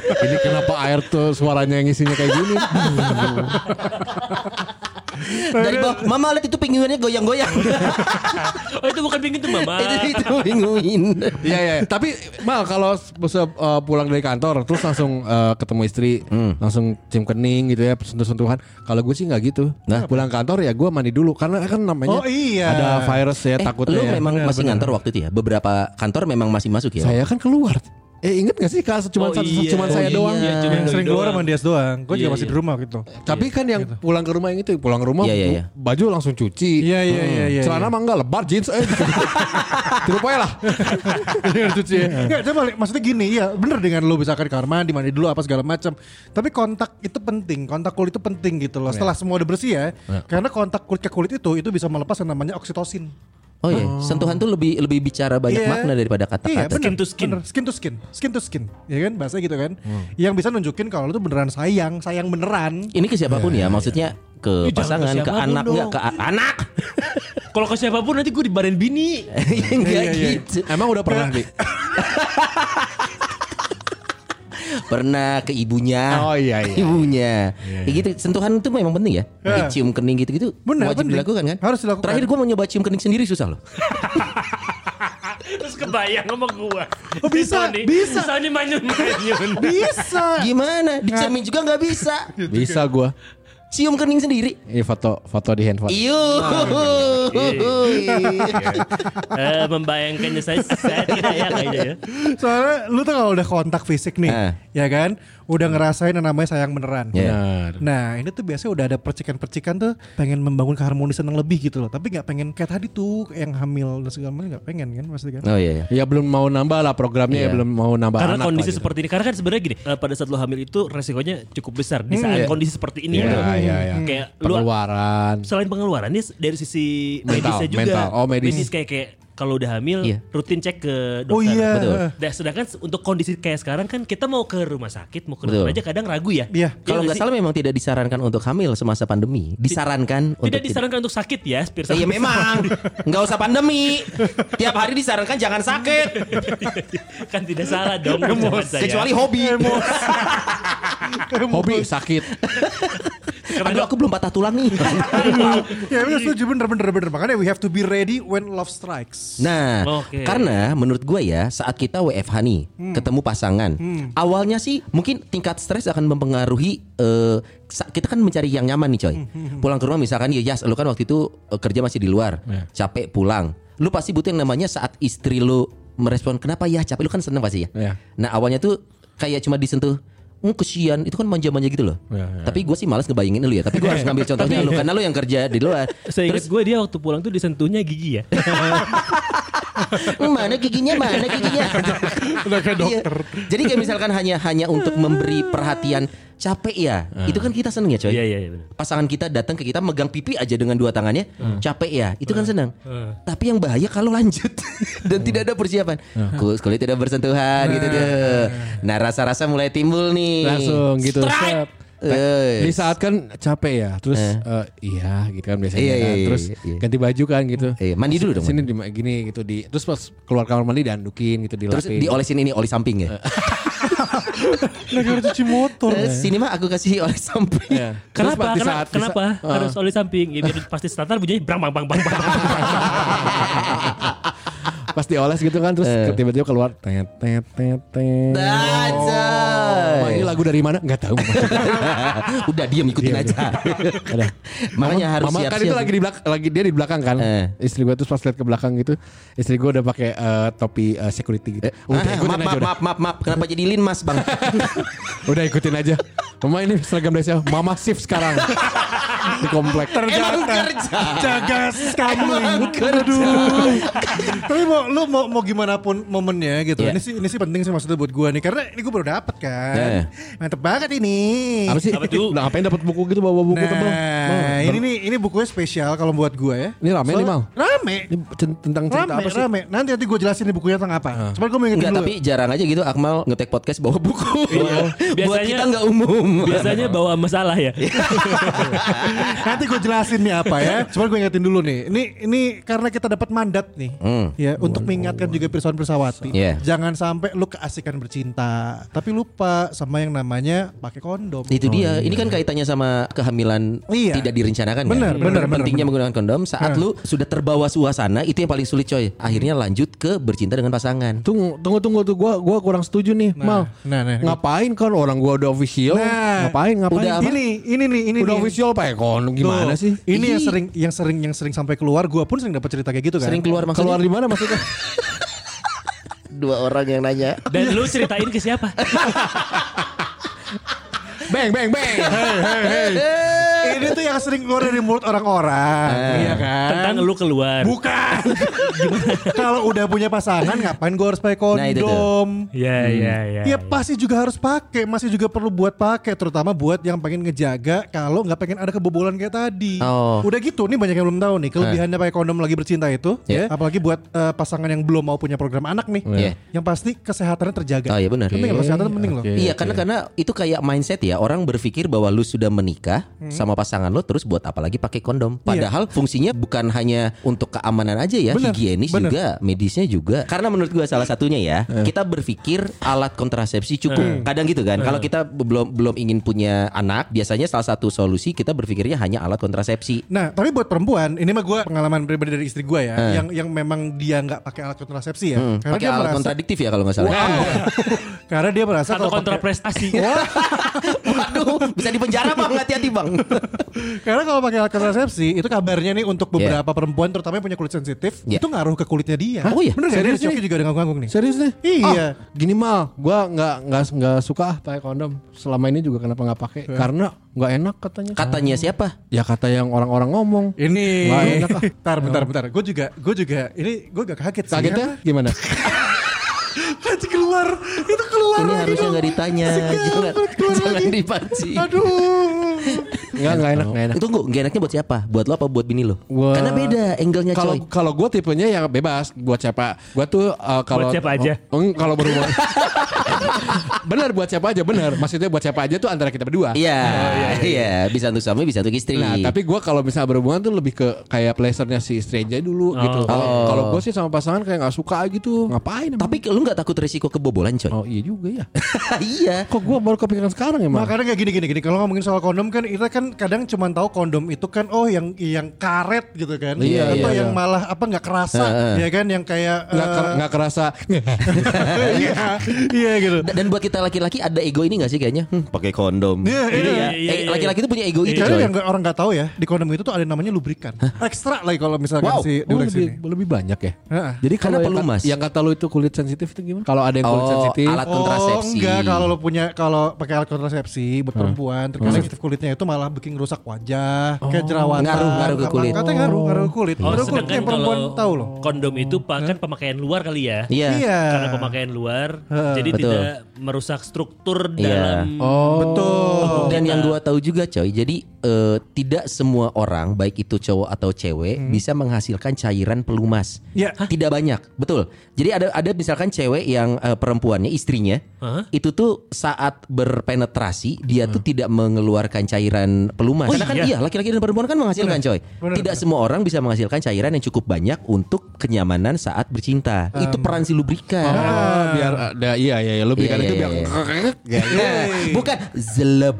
Ini kenapa air tuh suaranya yang isinya kayak gini? [LAUGHS] [LAUGHS] Dari bawah, mama lihat itu pinguinnya goyang-goyang. [LAUGHS] Oh itu bukan pingin itu mama. [LAUGHS] itu itu pinguin. Iya iya. Tapi mal kalau bisa uh, pulang dari kantor terus langsung uh, ketemu istri, langsung cium kening gitu ya, sentuh-sentuhan. Kalau gue sih nggak gitu. Nah, pulang kantor ya gue mandi dulu karena kan namanya Oh, iya. ada virus ya Eh, takutnya lu ya. memang masih ngantor waktu itu ya? Beberapa kantor memang masih masuk ya? Saya kan keluar. Eh inget gak sih kalau cuma Oh, satu iya. cuma saya Oh, doang. iya, cuma Yang sering keluar doang. sama Dias doang. Gue juga Iya, masih iya. di rumah gitu. Tapi kan yang pulang ke rumah yang itu pulang ke rumah Iya, iya, iya. baju langsung cuci. Iya iya iya iya. Celana mah enggak lebar jeans eh. [LAUGHS] Tiru poe lah. [LAUGHS] Cuci ya. Enggak, coba li- maksudnya gini, ya bener dengan lu misalkan ke kamar mandi, mandi dulu apa segala macam. Tapi kontak itu penting, kontak kulit itu penting gitu loh. Setelah semua udah bersih ya, karena kontak kulit ke kulit itu itu bisa melepas yang namanya oksitosin. Oh iya, sentuhan tuh lebih lebih bicara banyak Iya. makna daripada Iya, kata-kata. bener, Skin to skin. bener. skin to skin, skin to skin, ya kan bahasa gitu kan, yang bisa nunjukin kalau lu tuh beneran sayang, sayang beneran. Ini ke siapa pun ya, maksudnya ke Ih, jangan pasangan, ke ke anak enggak ke anak. [LAUGHS] Kalau ke siapa pun nanti gue dibarin bini. [LAUGHS] Enggak Iya, iya. gitu. Emang udah pernah di. [LAUGHS] Pernah ke ibunya. Oh, iya, [LAUGHS] iya. Ibunya. Kayak gitu sentuhan itu memang penting ya. Ya. Kayak cium kening gitu-gitu Bener, wajib penting. dilakukan kan? Harus dilakukan. Terakhir gua mau nyoba cium kening sendiri susah loh. [LAUGHS] Terus kebayang sama gue. Oh, bisa, bisa. Sony manyun-manyun. Bisa. Gimana? Dicermin juga nggak bisa. Bisa gua. Cium kening sendiri. Ini foto foto di handphone. Iyo. Eh, membayangkannya saya, saya tidak ya kayaknya ya. Soalnya lu tuh kalau udah kontak fisik nih, Ah. Ya kan, udah ngerasain yang namanya sayang beneran. Iya. Benar. Nah ini tuh biasanya udah ada percikan-percikan tuh pengen membangun keharmonisan yang lebih gitu loh. Tapi nggak pengen kayak tadi tuh yang hamil dan segala macam nggak pengen kan pasti kan. Oh iya. iya. Ya belum mau nambah lah programnya ya Iya. belum mau nambah Karena anak kondisi lah gitu. seperti ini Karena kan sebenarnya gini eh, Pada saat lo hamil itu Resikonya cukup besar Di saat iya. kondisi seperti ini Iya, gitu. iya, iya. Kayak lu pengeluaran. Selain pengeluaran Ini dari sisi Mental, medisnya juga mental. Oh, medis. kayak kayak kalau udah hamil Iya. rutin cek ke dokter. Oh iya. Betul. Nah, sedangkan untuk kondisi kayak sekarang kan kita mau ke rumah sakit, mau ke dokter aja kadang ragu ya. Iya. Kalau nggak salah memang tidak disarankan untuk hamil semasa pandemi. Disarankan untuk tidak disarankan untuk sakit ya, Spirsa. Iya [LAUGHS] memang nggak usah pandemi. Tiap hari disarankan jangan sakit. kan tidak salah dong. Kecuali hobi. Hobi sakit. Aduh aku belum patah tulang nih. ya bener setuju bener bener bener makanya we have to be ready when love strikes. Nah, Oke. karena menurut gue ya saat kita WFH nih, ketemu pasangan, awalnya sih mungkin tingkat stres akan mempengaruhi. eh, sa- kita kan mencari yang nyaman nih coy. Pulang ke rumah misalkan ya Yas, lu kan waktu itu eh, kerja masih di luar, capek pulang. Lu pasti butuh yang namanya saat istri lu merespon kenapa ya capek lu kan seneng pasti ya. Iya. Nah awalnya tuh kayak cuma disentuh. Hmm, kesian itu kan manja-manja gitu loh. Iya, iya. Tapi gue sih malas ngebayangin lu ya. Tapi gue harus [LAUGHS] ngambil contohnya lu karena lu yang kerja di luar. Saya ingat gue dia waktu pulang tuh disentuhnya gigi ya. [LAUGHS] Mana giginya mana giginya Udah kayak Iya. dokter. jadi kayak misalkan hanya hanya untuk memberi perhatian capek ya itu kan kita seneng ya coy Iya iya iya. pasangan kita datang ke kita megang pipi aja dengan dua tangannya capek ya itu kan senang tapi yang bahaya kalau lanjut [LAUGHS] dan tidak ada persiapan Kul- kulit tidak bersentuhan gitu tuh nah rasa-rasa mulai timbul nih Langsung gitu. Strike! set. Eh. Di saat kan capek ya, terus eh, iya gitu kan biasanya Iya, kan. iya, iya, terus iya. ganti baju kan gitu. Iya, mandi dulu dong, Sini di, gini gitu di terus pas keluar kamar mandi diandukin gitu terus dilapin. diolesin ini oli samping ya [LAUGHS] [LAUGHS] Negara cuci motor. Eh, sini mah aku kasih oli samping. Terus Kenapa? Kenapa, saat- kenapa saat- harus oli samping? Ya, biar pasti starter bunyinya brang bang bang bang bang. [LAUGHS] pas dioles gitu kan terus Eh. tiba-tiba keluar tet tet tet tet. Wah, ini lagu dari mana? Enggak tahu. [LAUGHS] Udah diam ikutin aja. Ada. [LAUGHS] Makanya harus Mama kan siap-siap. itu lagi di belakang, lagi dia di belakang kan. Eh. Istri gue terus pas lihat ke belakang gitu, istri gue udah pakai eh, topi eh, security gitu. Udah Ah, ikutin maaf, aja maaf, maaf, maaf, maaf. Kenapa jadi Lin Mas, Bang? [LAUGHS] Udah ikutin aja. Mama ini seragam desa, Mama shift sekarang di komplek. Emang kerja. Jaga kamu. Aduh. Tapi mau lu mau mau gimana pun momennya gitu. Iya. Ini sih ini sih penting sih maksudnya buat gua nih karena ini gua baru dapat kan. Eh. Mantep banget ini. Apa sih? Apa tuh? Nah, ngapain dapat buku gitu bawa buku tebal? Nah, ini nih ini bukunya spesial kalau buat gua ya. Ini rame nih, Soalnya- Mal. Rame. Ini tentang cerita Rame, apa sih? rame. Nanti nanti gue jelasin nih bukunya tentang apa. Cuman gue mau ingetin Enggak, dulu. tapi jarang aja gitu Akmal ngetek podcast bawa buku. [LAUGHS] Buat Biasanya- kita nggak umum. Biasanya bawa masalah ya. [LAUGHS] Nanti gue jelasin nih apa ya. Cuman gue ingetin dulu nih. Ini ini karena kita dapat mandat nih. Hmm. Ya, untuk mengingatkan juga pirsawan pirsawati. Iya. Jangan sampai lu keasikan bercinta, tapi lupa sama yang namanya pakai kondom. Itu dia. Ini kan kaitannya sama kehamilan Iya. tidak direncanakan Benar, kan? benar, benar, Pentingnya benar. menggunakan kondom saat lu sudah terbawa suasana itu yang paling sulit coy. Akhirnya lanjut ke bercinta dengan pasangan. Tunggu, tunggu, tunggu tuh. Gua, gua kurang setuju nih, Mal. nah, nah. ngapain kan orang gua udah official? Nah, ngapain, ngapain? udah apa? Ini ini nih ini udah nih. official pakai kondom gimana Tuh, sih? Ini yang sering yang sering yang sering sampai keluar. Gua pun sering dapat cerita kayak gitu kan. Sering keluar maksudnya? Keluar di mana maksudnya? [LAUGHS] [LAUGHS] Dua orang yang nanya. Dan lu ceritain ke siapa? [LAUGHS] bang, bang, bang. Ini tuh yang sering keluar dari mulut orang-orang. Iya kan? Tentang lu keluar. Bukan. [LAUGHS] Kalau udah punya pasangan ngapain gua harus pakai Nah, kondom? Ya, ya, ya. Ya pasti juga harus pakai, masih juga perlu buat pakai, terutama buat yang pengen ngejaga kalau nggak pengen ada kebobolan kayak tadi. Oh. Udah gitu, nih banyak yang belum tahu nih kelebihannya pakai kondom lagi bercinta itu, Ya. ya. Apalagi buat eh, pasangan yang belum mau punya program anak nih, Ya. yang pasti kesehatannya terjaga. Oh iya benar. Penting loh, kesehatan penting loh. Iya karena karena itu kayak mindset ya orang berpikir bahwa lu sudah menikah sama pasangan lo terus buat apa lagi pakai kondom. Padahal fungsinya bukan hanya untuk keamanan aja ya, Bener, higienis bener. juga, medisnya juga. Karena menurut gua salah satunya ya, kita berpikir alat kontrasepsi cukup. Kadang gitu kan. Kalau kita belum belum ingin punya anak, biasanya salah satu solusi kita berpikirnya hanya alat kontrasepsi. Nah, tapi buat perempuan, ini mah gue pengalaman pribadi dari istri gue ya, yang yang memang dia nggak pakai alat kontrasepsi ya, Hmm, pakai alat merasa, kontradiktif ya kalau nggak salah. [LAUGHS] [LAUGHS] karena dia merasa Atau kalau kontra pakai, prestasi. [LAUGHS] Waduh, bisa dipenjara bang, hati-hati bang. Karena kalau pakai alat kontrasepsi itu kabarnya nih untuk beberapa perempuan, terutama yang punya kulit sensitif, Yeah. itu ngaruh ke kulitnya dia. Oh iya? bener Serius Coki nih? juga ada ngangguk nih. Serius nih? Iya. Ah, gini mal, gua nggak nggak nggak suka ah pakai kondom. Selama ini juga kenapa nggak pakai? Karena nggak enak katanya. Katanya siapa? ya kata yang orang-orang ngomong. Ini, Nggak enak ah. [LAUGHS] bentar, bentar, bentar. Gue juga, gue juga, ini gue gak kaget sih. Kagetnya gimana? [LAUGHS] Panci keluar, itu keluar. Ini lagi harusnya nggak ditanya, jangan [LAUGHS] jangan lagi. dipanci. Aduh. Nggak nggak enak nggak enak. Tunggu, gak enaknya buat siapa? Buat lo apa buat bini lo? Gua- Karena beda angle-nya Kalau coy. kalau gue tipenya yang bebas buat siapa. Gue tuh uh, kalau Buat siapa aja? Oh, eng, kalau berhubungan. [LAUGHS] bener buat siapa aja bener. Maksudnya buat siapa aja tuh antara kita berdua. Iya, iya, bisa untuk suami, bisa untuk istri. Nah, tapi gue kalau misalnya berhubungan tuh lebih ke kayak pleasure-nya si istri aja dulu gitu. Kalau Oh. kalau gue sih sama pasangan kayak nggak suka gitu. Ngapain? emang? tapi lu nggak takut resiko kebobolan coy? oh iya juga ya. [LAUGHS] iya. Kok gue baru kepikiran sekarang emang? Makanya kayak gini gini gini. Kalau ngomongin soal kondom kan kita kan kadang cuma tahu kondom itu kan oh yang yang karet gitu kan. Iya, Atau iya, yang iya. malah apa nggak kerasa ya kan yang kayak Nggak ker- eh, nggak kerasa. [LAUGHS] iya iya gitu. Da- Dan buat kita laki-laki ada ego ini gak sih kayaknya? Hmm, pakai kondom. Iya, Iya, iya. iya, Eh, iya. laki-laki itu punya ego itu Karena yang orang nggak tahu ya di kondom itu tuh ada namanya lubrikan. Ekstra lagi kalau misalkan Wow. si Oh, lebih, ini. lebih banyak ya. Heeh. Jadi Karena kalau yang, pelumas. yang kata lu itu kulit sensitif itu gimana? Kalau ada yang kulit Oh, sensitif, alat Oh kontrasepsi. enggak kalau lo punya kalau pakai alat kontrasepsi buat perempuan terkadang sensitif kulitnya itu malah bikin rusak wajah kayak jerawatan Ngaruh, ngaruh ke kulit. katanya ngaruh ngaruh ke kulit Oh, ngaruh kulit yang perempuan tahu loh kondom itu kan pemakaian luar kali ya. Iya. iya Karena pemakaian luar, jadi tidak merusak struktur Iya. dalam. oh, betul Dan yang gua tahu juga coy, jadi eh, tidak semua orang baik itu cowok atau cewek bisa menghasilkan cairan pelumas. Ya. Tidak banyak, betul. Jadi ada ada misalkan cewek yang eh, perempuannya istrinya Hah? itu tuh saat berpenetrasi dia tuh tidak mengeluarkan cairan pelumas. Oh, Karena kan iya? iya laki-laki dan perempuan kan menghasilkan coy. bener, tidak semua orang bisa menghasilkan cairan yang cukup banyak untuk kenyamanan saat bercinta. itu peran si lubrikan. Oh, biar ada iya iya, iya. Lu berikan Iya, itu iya, biar Bukan zeleb.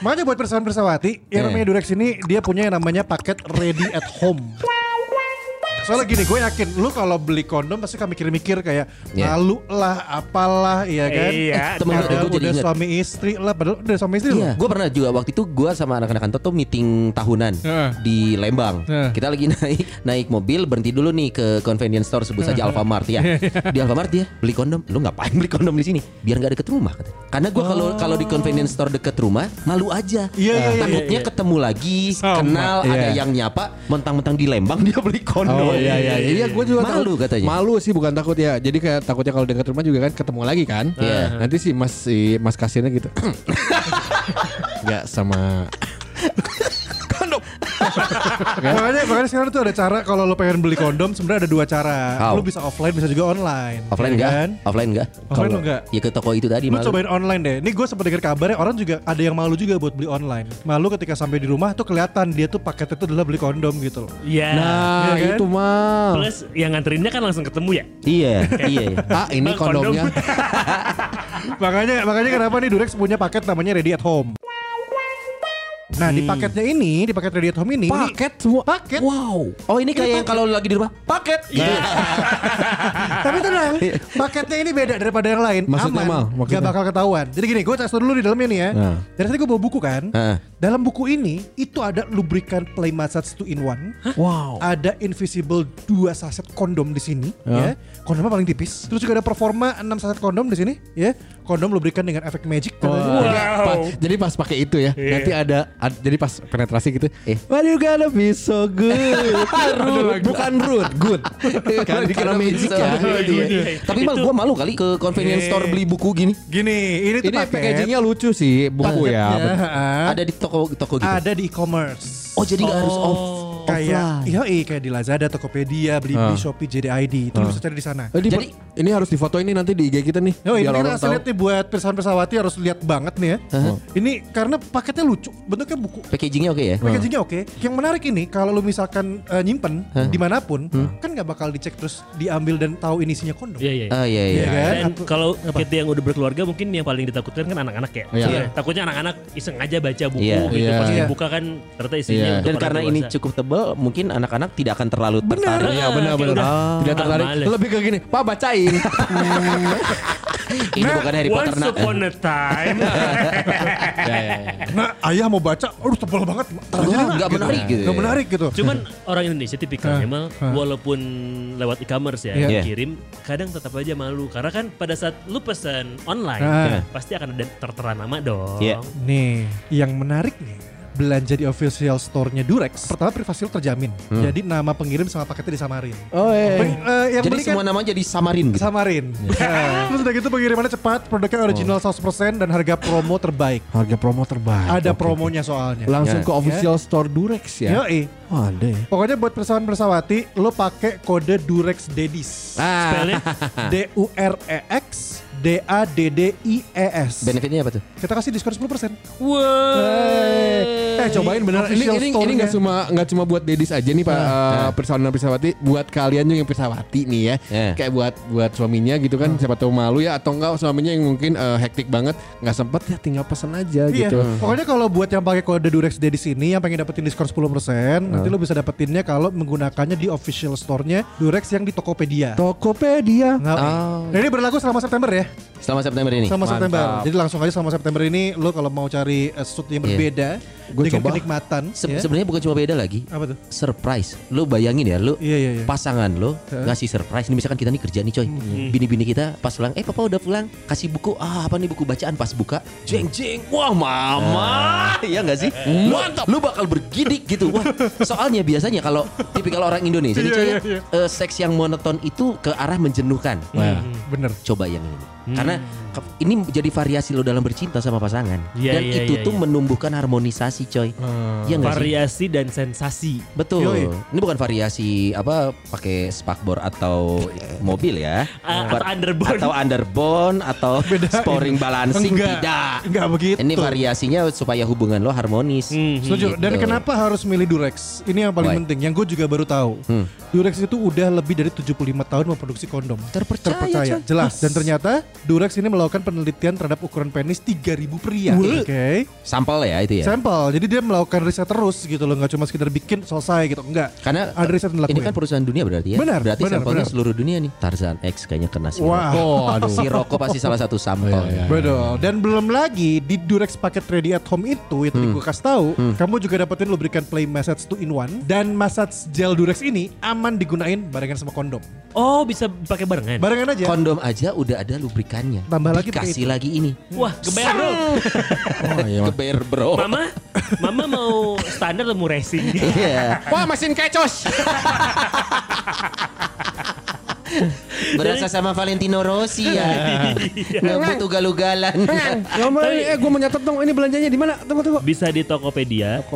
makanya buat persawan persawati yang namanya Durex ini dia punya yang namanya paket ready at home Soalnya gini, gue yakin lu kalau beli kondom pasti kan mikir-mikir kayak Iya. malu lah, apalah, iya kan? Iya. Eh, temen gue jadi udah inget. suami istri lah, padahal udah suami istri Iya, gue pernah juga waktu itu gue sama anak-anak kantor tuh meeting tahunan Heeh. di Lembang. Heeh. Kita lagi [LAUGHS] naik naik mobil berhenti dulu nih ke convenience store sebut saja Alfamart ya. di Alfamart dia beli kondom. Lu ngapain beli kondom di sini? Biar nggak deket rumah. kata. Karena gue kalau kalau di convenience store deket rumah malu aja. Iya, iya, iya, Takutnya ketemu lagi, Sama. kenal ada yang nyapa, mentang-mentang di Lembang dia beli kondom. Oh iya iya iya gue juga Malu takut. katanya. Malu sih bukan takut ya. Jadi kayak takutnya kalau dekat rumah juga kan ketemu lagi kan. Iya. Nanti si Mas si Mas kasirnya gitu. [LAUGHS] Enggak sama makanya makanya sekarang tuh ada cara kalau lu pengen beli kondom sebenarnya ada dua cara. How? Lu bisa offline bisa juga online. Offline ya enggak? kan? Offline enggak? Offline lu enggak? Ya ke toko itu tadi malu. cobain online deh. Ini gue sempat dengar kabarnya orang juga ada yang malu juga buat beli online. Malu ketika sampai di rumah tuh kelihatan dia tuh paketnya tuh adalah beli kondom gitu loh. Iya. Nah, Iya kan? itu mah. Plus yang nganterinnya kan langsung ketemu ya. Iya, iya. [LAUGHS] iya. Ah, ini kondomnya. [LAUGHS] makanya makanya kenapa nih Durex punya paket namanya Ready at Home. Nah di paketnya ini, di paket Ready at Home ini, Paket semua. paket. Wow. Oh ini kayak yang kalau lagi di rumah paket. Gitu. [LAUGHS] Tapi tenang, paketnya ini beda daripada yang lain. Maksudnya, Aman, Mal? Maksudnya? gak bakal ketahuan. Jadi gini, gue tes dulu di dalamnya nih ya. Nah. Dari tadi gue bawa buku kan. Heeh. Dalam buku ini itu ada lubrikan play massage 2 in 1. Wow. Ada invisible 2 saset kondom di sini ya. Kondomnya paling tipis. Terus juga ada performa 6 saset kondom di sini ya. Kondom lubrikan dengan efek magic katanya. Jadi, pas, jadi pas pakai itu ya, nanti ada, ad- jadi pas penetrasi gitu. Eh. Why you gonna be so good? [LAUGHS] rude, bukan rude, good. [LAUGHS] kan dikira magic ya. Tapi mal gue malu kali ke convenience store beli buku gini. Gini, ini tuh Ini paket. packagingnya lucu sih, buku ya. Paketnya, ha, Ada di toko toko gitu. ada di e-commerce. Oh jadi nggak harus off. Kayak iya kayak di Lazada, Tokopedia, beli di Shopee, JDID. Itu lu bisa cari di sana. Eh, di- Jadi- ini harus difoto ini nanti di IG kita nih. Oh ini kita harus lihat nih buat pesawat-pesawati harus lihat banget nih ya. Ini karena paketnya lucu, bentuknya buku. Packagingnya oke ya. Packagingnya oke. Yang menarik ini kalau lu misalkan eh, nyimpen di mana pun, kan nggak bakal dicek terus diambil dan tahu ini isinya kondom. Iya iya. Ah iya iya. Iya kan? Dan kalau kita yang udah berkeluarga mungkin yang paling ditakutkan kan anak-anak ya. Iya. Iya. Takutnya anak-anak iseng aja baca buku Iya. gitu Iya. pas Iya. dibuka kan ternyata isinya Iya. Dan karena ini cukup tebal, mungkin anak-anak tidak akan terlalu tertarik. Iya benar benar. udah Tidak tertarik. males. Lebih ke gini, Pak bacain. [LAUGHS] Ini bukan Harry Potter Once upon a time. [LAUGHS] ya, ya, ya. Nah, ayah mau baca, aduh tebal banget. Wah, deh, nggak gitu. menarik gitu Nggak menarik gitu. Cuman orang Indonesia tipikalnya Hah, mal hah. walaupun lewat e-commerce ya Iya. kirim kadang tetap aja malu karena kan pada saat lu pesan online Ah. pasti akan ada tertera nama dong. Iya. Nih, yang menarik nih belanja di official store-nya Durex. Pertama privasi lu terjamin. Jadi nama pengirim sama paketnya disamarin. Oh eh. Peng- eh, yang Jadi beli kan semua nama jadi samarin gitu. Samarin. Nah, [LAUGHS] Terus udah gitu pengirimannya cepat, produknya original 100% dan harga promo terbaik. Harga promo terbaik. Ada Oke. promonya soalnya. Langsung Ya. ke official store Durex ya. Yoi. Oh, ada ya. Pokoknya buat persawan persawati lo pakai kode Durex Dedis. Ah, Spellnya [LAUGHS] D U R E X D A D D I E S. Benefitnya apa tuh? Kita kasih diskon 10%. Wah. Eh, cobain bener. Ini ini ini nggak cuma nggak cuma buat dedis aja nih Pak eh, Persawati Persawati, buat kalian juga yang Persawati nih ya. Ya. Kayak buat buat suaminya gitu kan siapa tahu malu ya atau enggak suaminya yang mungkin eh, hektik banget nggak sempet ya tinggal pesen aja Iya, gitu. pokoknya kalau buat yang pakai kode Durex Dedis ini yang pengen dapetin diskon 10%, nanti lo bisa dapetinnya kalau menggunakannya di official store-nya Durex yang di Tokopedia. Tokopedia. Nah, Oh. Ini berlaku selama September ya. Selama September ini. Selama Mantap. September. Jadi langsung aja selama September ini lo kalau mau cari eh, sesuatu yang Iya. berbeda Gua dengan coba. kenikmatan, Se- ya. Sebenarnya bukan cuma beda lagi. apa tuh? Surprise. Lu bayangin ya, lu Iya iya iya. pasangan lo ngasih surprise. Ini misalkan kita nih kerja nih coy. Bini-bini kita pas pulang, eh papa udah pulang, kasih buku. Ah apa nih buku bacaan pas buka. Jeng jeng. Wah mama. Iya nggak sih? Mantap. Lu bakal bergidik gitu. Wah. Soalnya biasanya kalau tipikal orang Indonesia nih coy, ya, eh, seks yang monoton itu ke arah menjenuhkan. Nah, bener. Coba yang ini. Karena ke- ini jadi variasi lo dalam bercinta sama pasangan. Iya, Dan iya, itu iya, tuh iya. menumbuhkan harmonisasi coy. Iya nggak sih? Variasi dan sensasi. Betul. Yoi. Ini bukan variasi apa pakai spakbor atau mobil ya. Var- atau underbone. atau underbone atau [LAUGHS] sporing balancing Enggak. tidak. Enggak begitu. Ini variasinya supaya hubungan lo harmonis. Hmm, Setuju. Dan Gitu. kenapa harus milih Durex? Ini yang paling Why? penting. Yang gue juga baru tahu. Hmm. Durex itu udah lebih dari 75 tahun memproduksi kondom. Terpercaya, coy. jelas. Dan ternyata Durex ini melakukan penelitian terhadap ukuran penis 3000 pria. Oke. Sampel ya itu ya. Sampel. Jadi dia melakukan riset terus gitu loh, nggak cuma sekedar bikin selesai gitu. Enggak. Karena ada riset yang ini dilakuin. kan perusahaan dunia berarti ya. Benar, Berarti benar, sampelnya benar. seluruh dunia nih. Tarzan X kayaknya kena si Wah. Roko. Oh, aduh. Si Roko pasti salah satu sampel. Oh, iya, iya. Betul. Dan belum lagi di Durex paket ready at home itu yang tadi gue kasih tahu, kamu juga dapetin lubrikan play massage 2 in 1 dan massage gel Durex ini aman digunain barengan sama kondom. Oh bisa pakai barengan. Barengan aja. Kondom aja udah ada lubrikannya. Tambah lagi pakai Kasih lagi ini. Wah geber bro. Oh, iya, Mas. Keber bro. Mama, mama mau standar atau mau racing? Iya. Wah, mesin kecos. Berasa sama Valentino Rossi ya. Ngebut ugal-ugalan. Ngomong eh gue mau nyatet dong ini belanjanya di mana? Tunggu tunggu. Bisa di Tokopedia,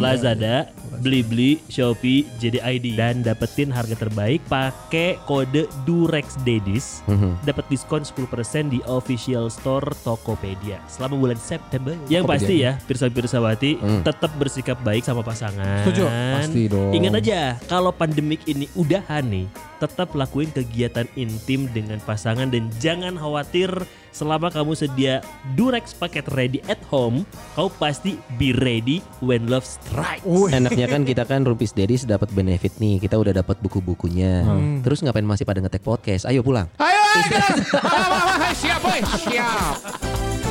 Lazada, Blibli, Shopee, JDID dan dapetin harga terbaik pakai kode Durex Dedis. Dapat diskon 10% di official store Tokopedia selama bulan September. Yang pasti ya, pirsa-pirsawati tetap bersikap baik sama pasangan. Setuju. Pasti dong. Ingat aja, kalau pandemik ini udahan nih, tetap lakuin kegiatan intim dengan pasangan dan jangan khawatir selama kamu sedia Durex paket ready at home, kau pasti be ready when love strikes. Enaknya kan kita kan Rupis Dedis dapat benefit nih. Kita udah dapat buku-bukunya. Terus ngapain masih pada ngetek podcast? Ayo pulang. Ayo, ayo, kita. Siap, boy. Siap.